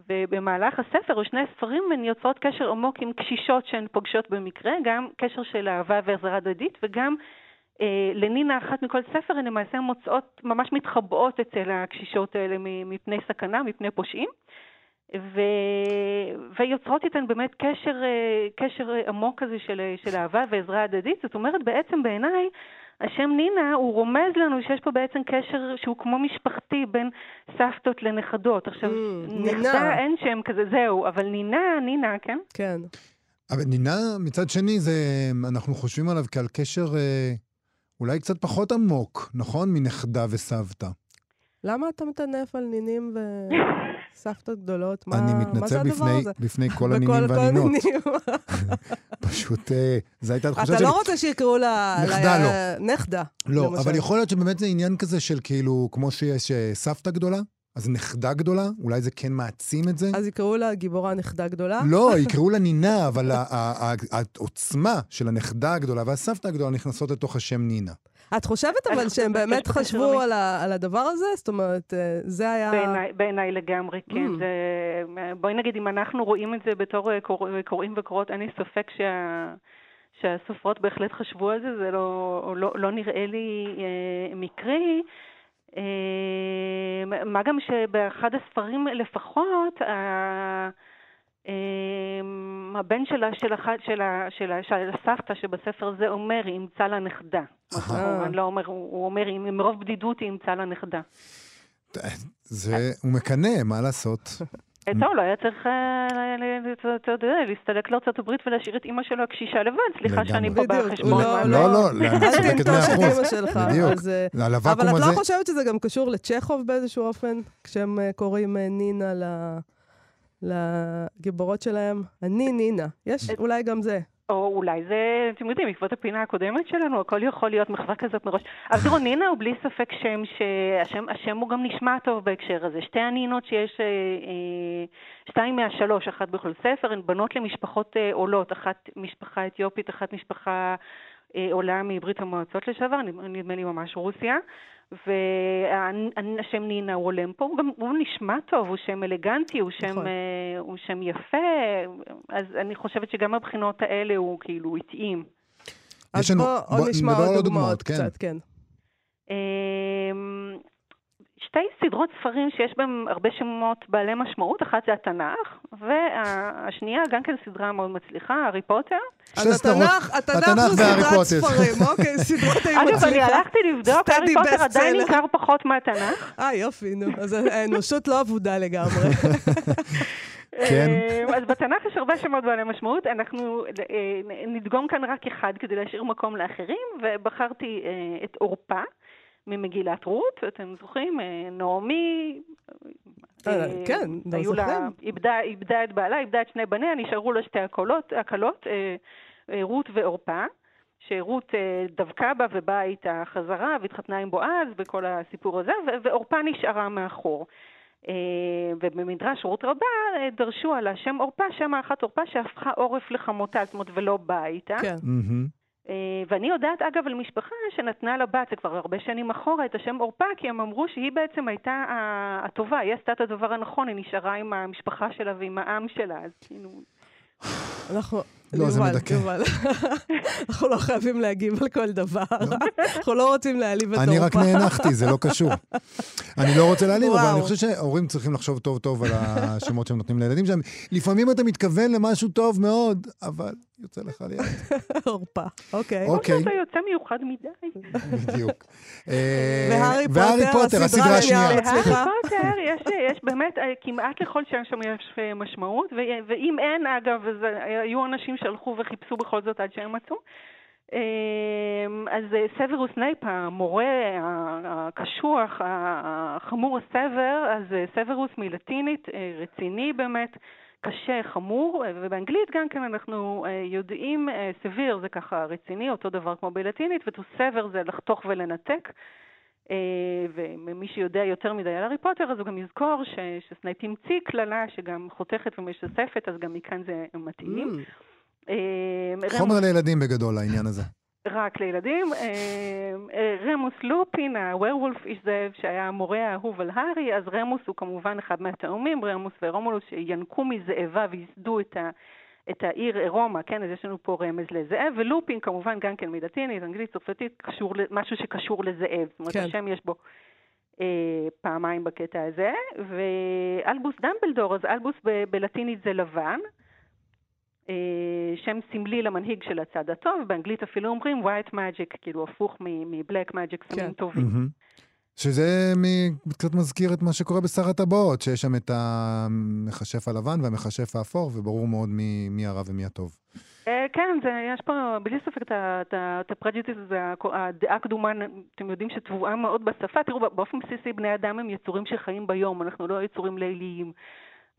ובמהלך הספר, או שני הספרים, הן יוצרות קשר עמוק עם קשישות שהן פוגשות במקרה, גם קשר של אהבה ועזרה הדדית, וגם אה, לנינה אחת מכל ספר, הן למעשה מוצאות, ממש מתחבאות אצל הקשישות האלה מפני סכנה, מפני פושעים. ו... ויוצרות איתן באמת קשר, אה, קשר עמוק כזה של, של אהבה ועזרה הדדית. זאת אומרת, בעצם בעיניי, השם נינה, הוא רומז לנו שיש פה בעצם קשר שהוא כמו משפחתי בין סבתות לנכדות. עכשיו, mm, נכדה אין שם כזה, זהו, אבל נינה, נינה, כן? כן. אבל נינה, מצד שני, זה, אנחנו חושבים עליו כעל קשר אה, אולי קצת פחות עמוק, נכון? מנכדה וסבתא. למה אתה מטנף על נינים ו... סבתות גדולות, מה, אני מתנצל בפני, בפני כל הנינים והנינות. פשוט, אה, זו הייתה תחושה שלי. אתה לא רוצה שיקראו לה... נכדה, לא. נכדה. לא, אבל יכול להיות שבאמת זה עניין כזה של כאילו, כמו שיש אה, סבתא גדולה, אז נכדה גדולה, אולי זה כן מעצים את זה. אז יקראו לה גיבורה נכדה גדולה? לא, יקראו לה נינה, אבל העוצמה של הנכדה הגדולה והסבתא הגדולה נכנסות לתוך השם נינה. את חושבת אבל שהם באמת חשבו על, ה, על הדבר הזה? זאת אומרת, אה, זה היה... בעיניי, בעיני לגמרי, כן. Mm. זה, בואי נגיד, אם אנחנו רואים את זה בתור אה, קור, קוראים וקוראות, אין לי ספק שה... שהסופרות בהחלט חשבו על זה, זה לא, לא, לא נראה לי אה, מקרי. אה, מה גם שבאחד הספרים לפחות, אה, הבן שלה, של, אחת, של, של, של הסבתא שבספר הזה אומר, היא אימצה לה נכדה. אני לא אומר, הוא אומר, מרוב בדידות היא אימצה לה נכדה. זה, הוא מקנא, מה לעשות? אה, טוב, לא היה צריך, אה, יודע, להסתלק לארצות הברית ולהשאיר את אימא שלו הקשישה לבד. סליחה שאני פה בחשבון. לא, לא, לא, אל תנטוש את אימא שלך. בדיוק. אבל את לא חושבת שזה גם קשור לצ'כוב באיזשהו אופן, כשהם אה, קוראים נינה ל... לגיבורות שלהם, אני נינה. יש אולי גם זה. או אולי זה, אתם יודעים, בעקבות הפינה הקודמת שלנו, הכל יכול להיות מחווה כזאת מראש. אבל תראו, נינה הוא בלי ספק שם שהשם השם הוא גם נשמע טוב בהקשר הזה. שתי הנינות שיש, אה, אה, שתיים מהשלוש, אחת בכל ספר, הן בנות למשפחות אה, עולות, אחת משפחה אתיופית, אחת משפחה עולה מברית המועצות לשעבר, נדמה לי ממש רוסיה. והשם נינה הוא עולם פה, הוא, גם, הוא נשמע טוב, הוא שם אלגנטי, הוא שם, נכון. uh, הוא שם יפה, אז אני חושבת שגם הבחינות האלה הוא כאילו התאים. אז בואו בוא נשמע עוד דוגמאות כן. קצת, כן. שתי סדרות ספרים שיש בהם הרבה שמות בעלי משמעות, אחת זה התנ"ך, והשנייה גם כן סדרה מאוד מצליחה, הארי פוטר. אז התנ"ך, התנ"ך הוא סדרת ספרים, אוקיי, סדרות היו מצליחה. אגב, אני הלכתי לבדוק, הארי פוטר עדיין נמכר פחות מהתנ"ך. אה, יופי, נו, אז האנושות לא אבודה לגמרי. כן. אה, אז בתנ"ך יש הרבה שמות בעלי משמעות, אנחנו אה, נדגום כאן רק אחד כדי להשאיר מקום לאחרים, ובחרתי אה, את עורפה ממגילת רות, אתם זוכרים? אה, נעמי... אה, אה, כן, לא זוכרים. איבדה, איבדה את בעלה, איבדה את שני בניה, נשארו לה שתי הקולות, הקלות, רות ועורפה. שרות דבקה בה ובאה איתה חזרה והתחתנה עם בועז וכל הסיפור הזה, ועורפה נשארה מאחור. ובמדרש רות רבה דרשו על השם עורפה, שם האחת עורפה שהפכה עורף לחמותה, זאת אומרת, ולא באה איתה. כן. אה, ואני יודעת, אגב, על משפחה שנתנה לבת, זה כבר הרבה שנים אחורה, את השם עורפה, כי הם אמרו שהיא בעצם הייתה הטובה, היא עשתה את הדבר הנכון, היא נשארה עם המשפחה שלה ועם העם שלה, אז כאילו... אנחנו... לא, זה מדכא. אנחנו לא חייבים להגיב על כל דבר. אנחנו לא רוצים להעליב את אני רק עורפה. נאנחתי, זה לא קשור. אני לא רוצה להעליב, אבל. אני חושב שהורים צריכים לחשוב טוב טוב על השמות שהם נותנים לילדים שלהם. לפעמים אתה מתכוון למשהו טוב מאוד, אבל יוצא לך להיות. עורפה, אוקיי. אוקיי. או שאתה יוצא מיוחד מדי. בדיוק. אה, והארי והארי פוטר, הסדרה השנייה. בהארי פוטר יש, יש באמת, אה, כמעט לכל שם שם יש אה, משמעות, ואם אין, אגב, אז היו אנשים שהלכו וחיפשו בכל זאת עד שהם מצאו. אה, אז סוורוס סנייפ, המורה הקשוח, החמור הסבר, אז סוורוס מלטינית, רציני באמת. קשה, חמור, אה, ובאנגלית גם כן אנחנו אה, יודעים, אה, severe זה ככה רציני, אותו דבר כמו בלטינית, ו-to sever זה לחתוך ולנתק. אה, ומי שיודע יותר מדי על הארי פוטר, אז הוא גם יזכור ש- שסנייפ המציא קללה שגם חותכת ומשספת, אז גם מכאן זה מתאים. Mm, אה, חומר לילדים בגדול, העניין הזה. רק לילדים. אה, אה, רמוס לופין, הוורולף איש זאב, שהיה המורה האהוב על הארי, אז רמוס הוא כמובן אחד מהתאומים, רמוס ורומולוס, שינקו מזאבה וייסדו את ה... את העיר רומא, כן, אז יש לנו פה רמז לזאב, ולופין כמובן גם כן מלטינית, אנגלית, צרפתית, קשור, משהו שקשור לזאב. זאת אומרת, כן. השם יש בו אה, פעמיים בקטע הזה. ואלבוס דמבלדור, אז אלבוס ב- בלטינית זה לבן, שם סמלי למנהיג של הצד הטוב, באנגלית אפילו אומרים white magic, כאילו הפוך מ black magic, סמים כן. טובים. מהמם. שזה מ- קצת מזכיר את מה שקורה בשר הטבעות, שיש שם את המכשף הלבן והמכשף האפור, וברור מאוד מי, מי הרע ומי הטוב. אה, כן, זה, יש פה בלי ספק את ה prejudice, הזה, הדעה הקדומה, אתם יודעים שטבועה מאוד בשפה. תראו, באופן בסיסי בני אדם הם יצורים שחיים ביום, אנחנו לא יצורים ליליים.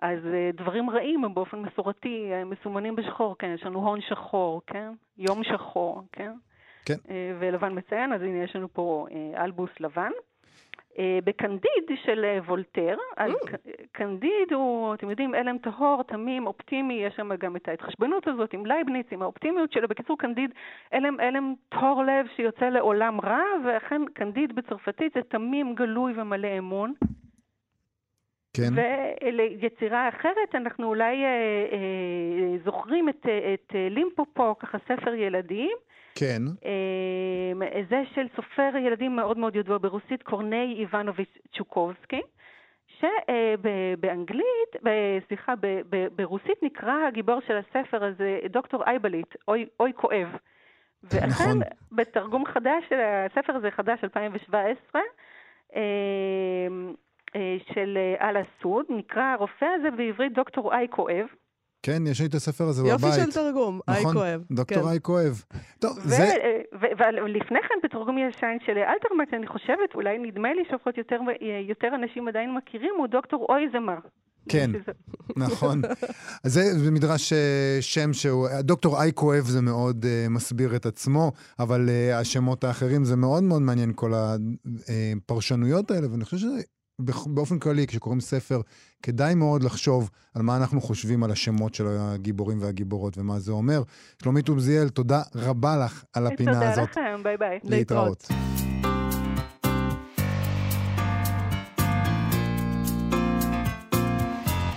אז אה, דברים רעים הם באופן מסורתי מסומנים בשחור, כן, יש לנו הון שחור, כן? יום שחור, כן? כן. אה, ולבן מציין, אז הנה יש לנו פה אה, אלבוס לבן. בקנדיד של וולטר, אז Mm. קנדיד הוא, אתם יודעים, אלם טהור, תמים, אופטימי, יש שם גם את ההתחשבנות הזאת עם לייבניץ, עם האופטימיות שלו. בקיצור, קנדיד, עלם, עלם טהור לב שיוצא לעולם רע, ואכן קנדיד בצרפתית זה תמים, גלוי ומלא אמון. כן? וליצירה אחרת, אנחנו אולי אה, אה, זוכרים את, אה, את אה, לימפופו, ככה ספר ילדים. כן. אה, זה של סופר ילדים מאוד מאוד ידוע ברוסית, קורני איבנוביץ' צ'וקובסקי, שבאנגלית, סליחה, ב- ב- ברוסית נקרא הגיבור של הספר הזה דוקטור אייבליט, אוי, אוי כואב. ואכן, נכון. בתרגום חדש של הספר הזה, חדש 2017, אה, אה, של אה, אלה סוד, נקרא הרופא הזה בעברית דוקטור איי כואב. כן, יש לי את הספר הזה יופי בבית. של תרגום, איי נכון, כואב. דוקטור כן. איי כואב. טוב, ו- זה... ו- ולפני כן, בתרגום ישן של אלתרמן, שאני חושבת, אולי נדמה לי שלפחות יותר, יותר אנשים עדיין מכירים, הוא דוקטור אויזמר. כן. שזה- נכון. אז זה במדרש אה, שם שהוא, דוקטור איי כואב זה מאוד uh, מסביר את עצמו, אבל uh, השמות האחרים זה מאוד מאוד מעניין כל הפרשנויות האלה, ואני חושב שבאופן כללי, כשקוראים ספר, כדאי מאוד לחשוב על מה אנחנו חושבים על השמות של הגיבורים והגיבורות ומה זה אומר. שלומית עוזיאל, תודה רבה לך על הפינה תודה הזאת. לכם, ביי ביי. להתראות.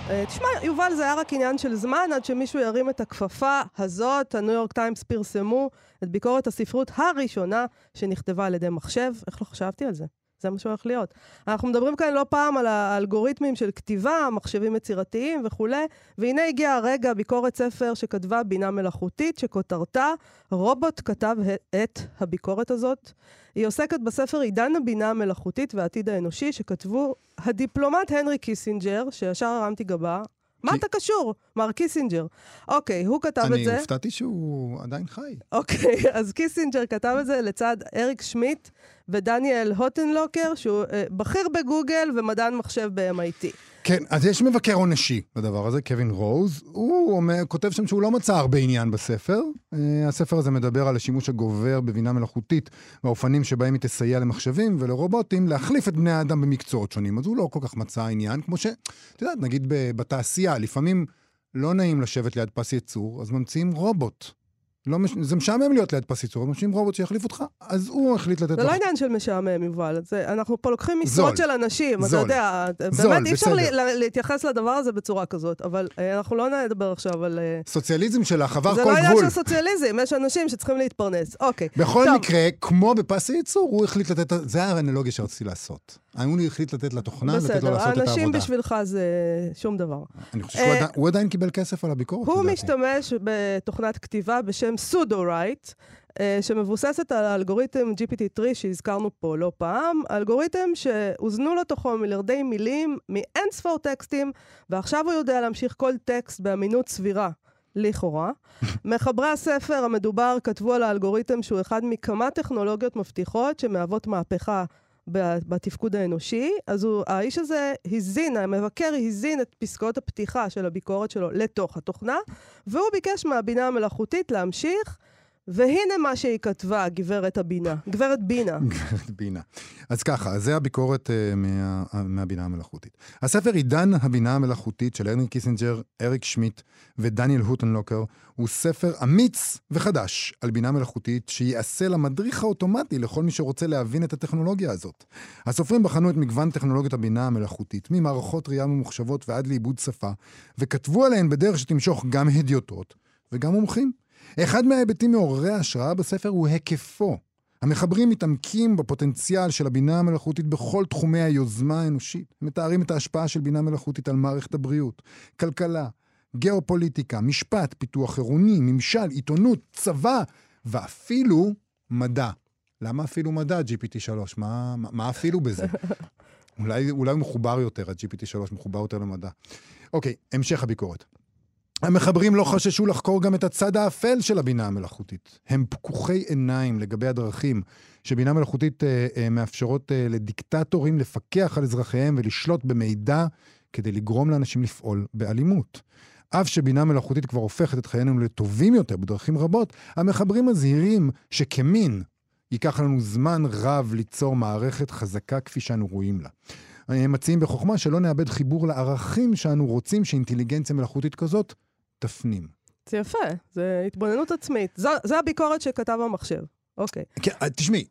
אה, תשמע, יובל, זה היה רק עניין של זמן עד שמישהו ירים את הכפפה הזאת. הניו יורק טיימס פרסמו את ביקורת הספרות הראשונה שנכתבה על ידי מחשב. איך לא חשבתי על זה? זה מה שהולך להיות. אנחנו מדברים כאן לא פעם על האלגוריתמים של כתיבה, מחשבים יצירתיים וכולי, והנה הגיע הרגע, ביקורת ספר שכתבה בינה מלאכותית, שכותרתה, רובוט כתב את הביקורת הזאת. היא עוסקת בספר עידן הבינה המלאכותית והעתיד האנושי, שכתבו הדיפלומט הנרי קיסינג'ר, שישר הרמתי גבה, מה קי- אתה קשור? מר קיסינג'ר. אוקיי, הוא כתב את אני זה. הופתעתי שהוא עדיין חי. אוקיי, אז קיסינג'ר כתב את זה לצד אריק שמיט ודניאל הוטנלוקר, שהוא אה, בכיר בגוגל ומדען מחשב ב-MIT. כן, אז יש מבקר אנושי לדבר הזה, קווין רוז. הוא אומר, כותב שם שהוא לא מצא הרבה עניין בספר. אה, הספר הזה מדבר על השימוש הגובר בבינה מלאכותית והאופנים שבהם היא תסייע למחשבים ולרובוטים להחליף את בני האדם במקצועות שונים. אז הוא לא כל כך מצא עניין, כמו ש... את יודעת, נגיד בתעשייה, לפעמים לא נעים לשבת ליד פס ייצור, אז ממציאים רובוט. לא מש... זה משעמם להיות ליד פס ייצור, ממציאים רובוט שיחליף אותך. אז הוא החליט לתת זה לא עניין של משעמם, יובל. זה, אנחנו פה לוקחים משרות. של אנשים, אתה זול. יודע. זול, באמת, אי אפשר. לה- לה- להתייחס לדבר הזה בצורה כזאת, אבל אה, אנחנו לא נדבר עכשיו על... אה, סוציאליזם שלך עבר זה כל לא עניין גבול. של סוציאליזם, יש אנשים שצריכים להתפרנס. אוקיי. בכל טוב. מקרה, כמו בפס הייצור, הוא החליט לתת, זה האנלוגיה שרציתי לעשות. הוא החליט לתת לתוכנה, לתת לו בסדר, לעשות את האנשים העבודה. בשבילך זה שום דבר. אני חושב שהוא אה, עדיין- הוא עדיין קיבל כסף על הביקורת, הוא. משתמש בתוכנת כתיבה בשם סודו-רייט, שמבוססת על האלגוריתם GPT-3 שהזכרנו פה לא פעם, אלגוריתם שהוזנו לתוכו מיליארדי מילים מאין ספור טקסטים, ועכשיו הוא יודע להמשיך כל טקסט באמינות סבירה. לכאורה. מחברי הספר המדובר כתבו על האלגוריתם שהוא אחד מכמה טכנולוגיות מבטיחות שמהוות מהפכה בתפקוד האנושי. אז הוא, האיש הזה הזין, המבקר הזין את פסקאות הפתיחה של הביקורת שלו לתוך התוכנה, והוא ביקש מהבינה המלאכותית להמשיך, והנה מה שהיא כתבה, גברת הבינה, גברת בינה. גברת בינה. אז ככה, זה הביקורת uh, מה, מהבינה המלאכותית. הספר עידן הבינה המלאכותית של הנרי קיסינג'ר, אריק שמיט ודניאל הוטנלוקר הוא ספר אמיץ וחדש על בינה מלאכותית שייעשה למדריך האוטומטי לכל מי שרוצה להבין את הטכנולוגיה הזאת. הסופרים בחנו את מגוון טכנולוגיות הבינה המלאכותית, ממערכות ראייה ממוחשבות ועד לעיבוד שפה, וכתבו עליהן בדרך שתמשוך גם הדיוטות וגם מומחים. אחד מההיבטים מעוררי ההשראה בספר הוא היקפו. המחברים מתעמקים בפוטנציאל של הבינה המלאכותית בכל תחומי היוזמה האנושית. מתארים את ההשפעה של בינה מלאכותית על מערכת הבריאות, כלכלה, גיאופוליטיקה, משפט, פיתוח עירוני, ממשל, עיתונות, צבא, ואפילו מדע. למה אפילו מדע, GPT-3? מה, מה, מה אפילו בזה? אולי, אולי הוא מחובר יותר, ה-GPT-3 מחובר יותר למדע. אוקיי, המשך הביקורת. המחברים לא חששו לחקור גם את הצד האפל של הבינה המלאכותית. הם פקוחי עיניים לגבי הדרכים שבינה מלאכותית אה, אה, מאפשרות אה, לדיקטטורים לפקח על אזרחיהם ולשלוט במידע כדי לגרום לאנשים לפעול באלימות. אף שבינה מלאכותית כבר הופכת את חיינו לטובים יותר בדרכים רבות, המחברים מזהירים שכמין ייקח לנו זמן רב ליצור מערכת חזקה כפי שאנו רואים לה. הם מציעים בחוכמה שלא נאבד חיבור לערכים שאנו רוצים שאינטליגנציה מלאכותית כזאת תפנים. זה יפה, זה התבוננות עצמית. זו, הביקורת שכתב המחשב. אוקיי. כן, אה, תשמעי,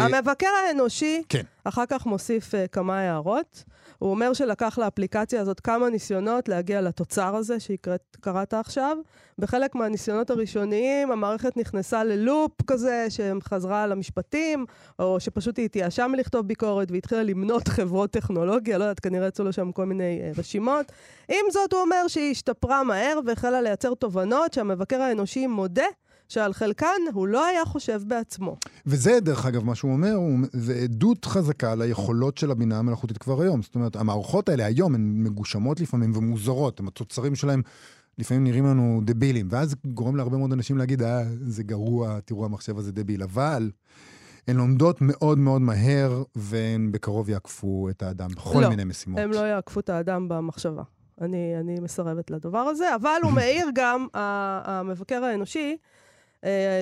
המבקר האנושי כן. אחר כך מוסיף uh, כמה הערות. הוא אומר שלקח לאפליקציה הזאת כמה ניסיונות להגיע לתוצר הזה שקראת עכשיו. בחלק מהניסיונות הראשוניים המערכת נכנסה ללופ כזה שחזרה על המשפטים, או שפשוט היא התייאשה מלכתוב ביקורת והתחילה למנות חברות טכנולוגיה, לא יודעת, כנראה יצאו לו שם כל מיני uh, רשימות. עם זאת, הוא אומר שהיא השתפרה מהר והחלה לייצר תובנות שהמבקר האנושי מודה שעל חלקן הוא לא היה חושב בעצמו. וזה, דרך אגב, מה שהוא אומר, הוא, זה עדות חזקה ליכולות של הבינה המלאכותית כבר היום. זאת אומרת, המערכות האלה היום הן מגושמות לפעמים ומוזרות, הם התוצרים שלהם לפעמים נראים לנו דבילים, ואז גורם להרבה מאוד אנשים להגיד, אה, זה גרוע, תראו, המחשב הזה דביל. אבל הן לומדות מאוד מאוד מהר, והן בקרוב יעקפו את האדם בכל לא, מיני משימות. הם לא יעקפו את האדם במחשבה. אני, אני מסרבת לדבר הזה, אבל הוא מעיר גם, המבקר האנושי,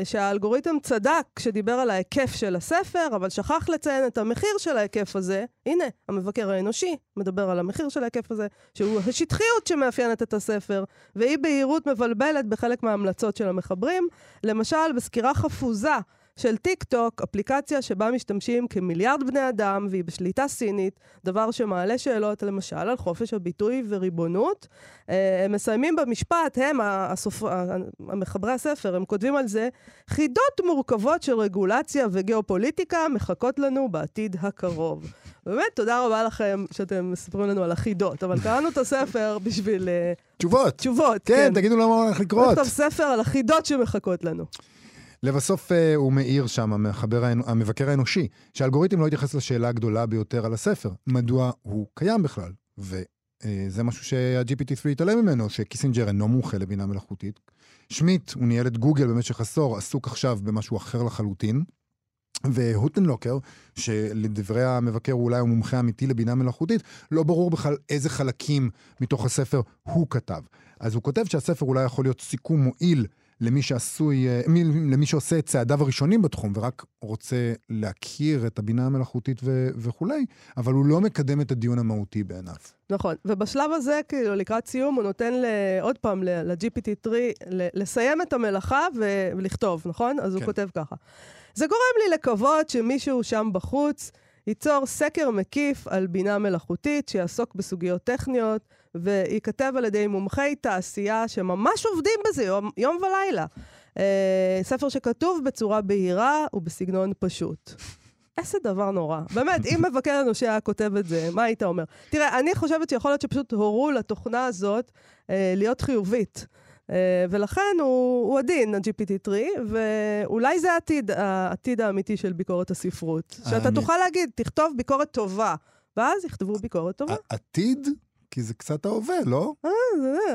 שהאלגוריתם צדק כשדיבר על ההיקף של הספר, אבל שכח לציין את המחיר של ההיקף הזה. הנה, המבקר האנושי מדבר על המחיר של ההיקף הזה, שהוא השטחיות שמאפיינת את הספר, ואי בהירות מבלבלת בחלק מההמלצות של המחברים. למשל, בסקירה חפוזה של טיק טוק, אפליקציה שבה משתמשים כמיליארד בני אדם והיא בשליטה סינית, דבר שמעלה שאלות למשל על חופש הביטוי וריבונות. אה, הם מסיימים במשפט, הם, הסופ... המחברי הספר, הם כותבים על זה, חידות מורכבות של רגולציה וגאופוליטיקה מחכות לנו בעתיד הקרוב. באמת, תודה רבה לכם שאתם מספרים לנו על החידות, אבל קראנו את הספר בשביל אה, תשובות. תשובות. כן, תגידו לנו מה הולך לקרות. נכתוב ספר על החידות שמחכות לנו. לבסוף אה, הוא מעיר שם, המחבר, המבקר האנושי, שהאלגוריתם לא התייחס לשאלה הגדולה ביותר על הספר, מדוע הוא קיים בכלל. אה, זה משהו שה-GPT-3 התעלם ממנו, שקיסינג'ר אינו מומחה לבינה מלאכותית. שמיט, הוא ניהל את גוגל במשך עשור, עסוק עכשיו במשהו אחר לחלוטין. והוטנלוקר, שלדברי המבקר הוא אולי המומחה האמיתי לבינה מלאכותית, לא ברור בכלל איזה חלקים מתוך הספר הוא כתב. אז הוא כותב שהספר אולי יכול להיות סיכום מועיל למי שעשוי, אה, מי- למי שעושה את צעדיו הראשונים בתחום ורק רוצה להכיר את הבינה המלאכותית ו- וכולי, אבל הוא לא מקדם את הדיון המהותי בעיניו. נכון, ובשלב הזה, כאילו, לקראת סיום, הוא נותן ל- עוד פעם ל- ל-GPT-3 ל- לסיים את המלאכה ולכתוב, נכון? אז הוא כן. כותב ככה. זה גורם לי לקוות שמישהו שם בחוץ ייצור סקר מקיף על בינה מלאכותית שיעסוק בסוגיות טכניות, וייכתב על ידי מומחי תעשייה שממש עובדים בזה יום, יום ולילה. אה, ספר שכתוב בצורה בהירה ובסגנון פשוט. איזה דבר נורא. באמת, אם מבקר אנושי היה כותב את זה, מה היית אומר? תראה, אני חושבת שיכול להיות שפשוט הורו לתוכנה הזאת אה, להיות חיובית. אה, ולכן הוא, הוא עדין, ה-GPT-3, ואולי זה העתיד, העתיד האמיתי של ביקורת הספרות. שאתה תוכל להגיד, תכתוב ביקורת טובה, ואז יכתבו ביקורת טובה. ה- עתיד? כי זה קצת ההווה, לא? אה,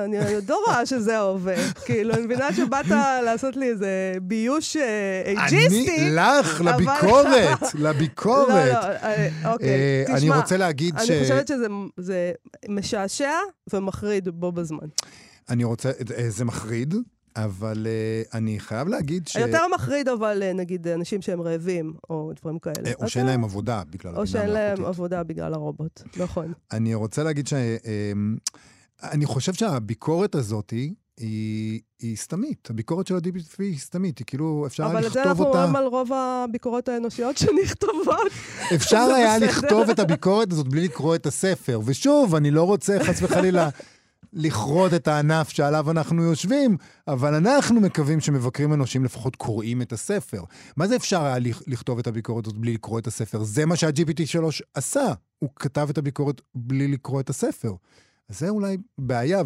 אני עוד לא רואה שזה ההווה. כאילו, אני מבינה שבאת לעשות לי איזה ביוש אה, אייג'יסטי. אני, לך, אבל- לביקורת, לא, לביקורת. לא, אה, אוקיי, אה, אני תשמע. רוצה להגיד ש... אני חושבת שזה זה משעשע ומחריד בו בזמן. אני רוצה, זה מחריד, אבל אה, אני חייב להגיד ש... יותר מחריד, אבל אה, נגיד אנשים שהם רעבים, או דברים כאלה. אה, או שאין להם עבודה בגלל הבינה או שאין להם. עבודה בגלל הרובוט, נכון. אני רוצה להגיד ש... אה, אני חושב שהביקורת הזאת היא, היא סתמית. הביקורת של ה-DPP היא סתמית, היא כאילו, אפשר היה אבל את זה לכתוב אנחנו אותה... אומרים על רוב הביקורות האנושיות שנכתבות. אפשר היה. לכתוב את הביקורת הזאת בלי לקרוא את הספר. ושוב, אני לא רוצה חס וחלילה לכרות את הענף שעליו אנחנו יושבים, אבל אנחנו מקווים שמבקרים אנושיים לפחות קוראים את הספר. מה זה אפשר היה לכ- לכתוב את הביקורת הזאת בלי לקרוא את הספר? זה מה שה-GPT3 עשה. הוא כתב את הביקורת בלי לקרוא את הספר. אז זה אולי בעיה,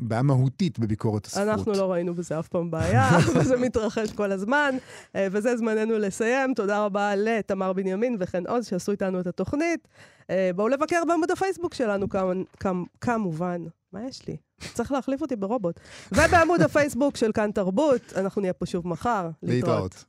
ובעיה מהותית בביקורת הספרות. אנחנו לא ראינו בזה אף פעם בעיה, וזה מתרחש כל הזמן, אה, וזה זמננו לסיים. תודה רבה לתמר בנימין וחן עוז שעשו איתנו את התוכנית. אה, בואו לבקר בעמוד הפייסבוק שלנו, כמובן- כמ- כמובן. מה יש לי? צריך להחליף אותי ברובוט. ובעמוד הפייסבוק של כאן תרבות, אנחנו נהיה פה שוב מחר. להתראות.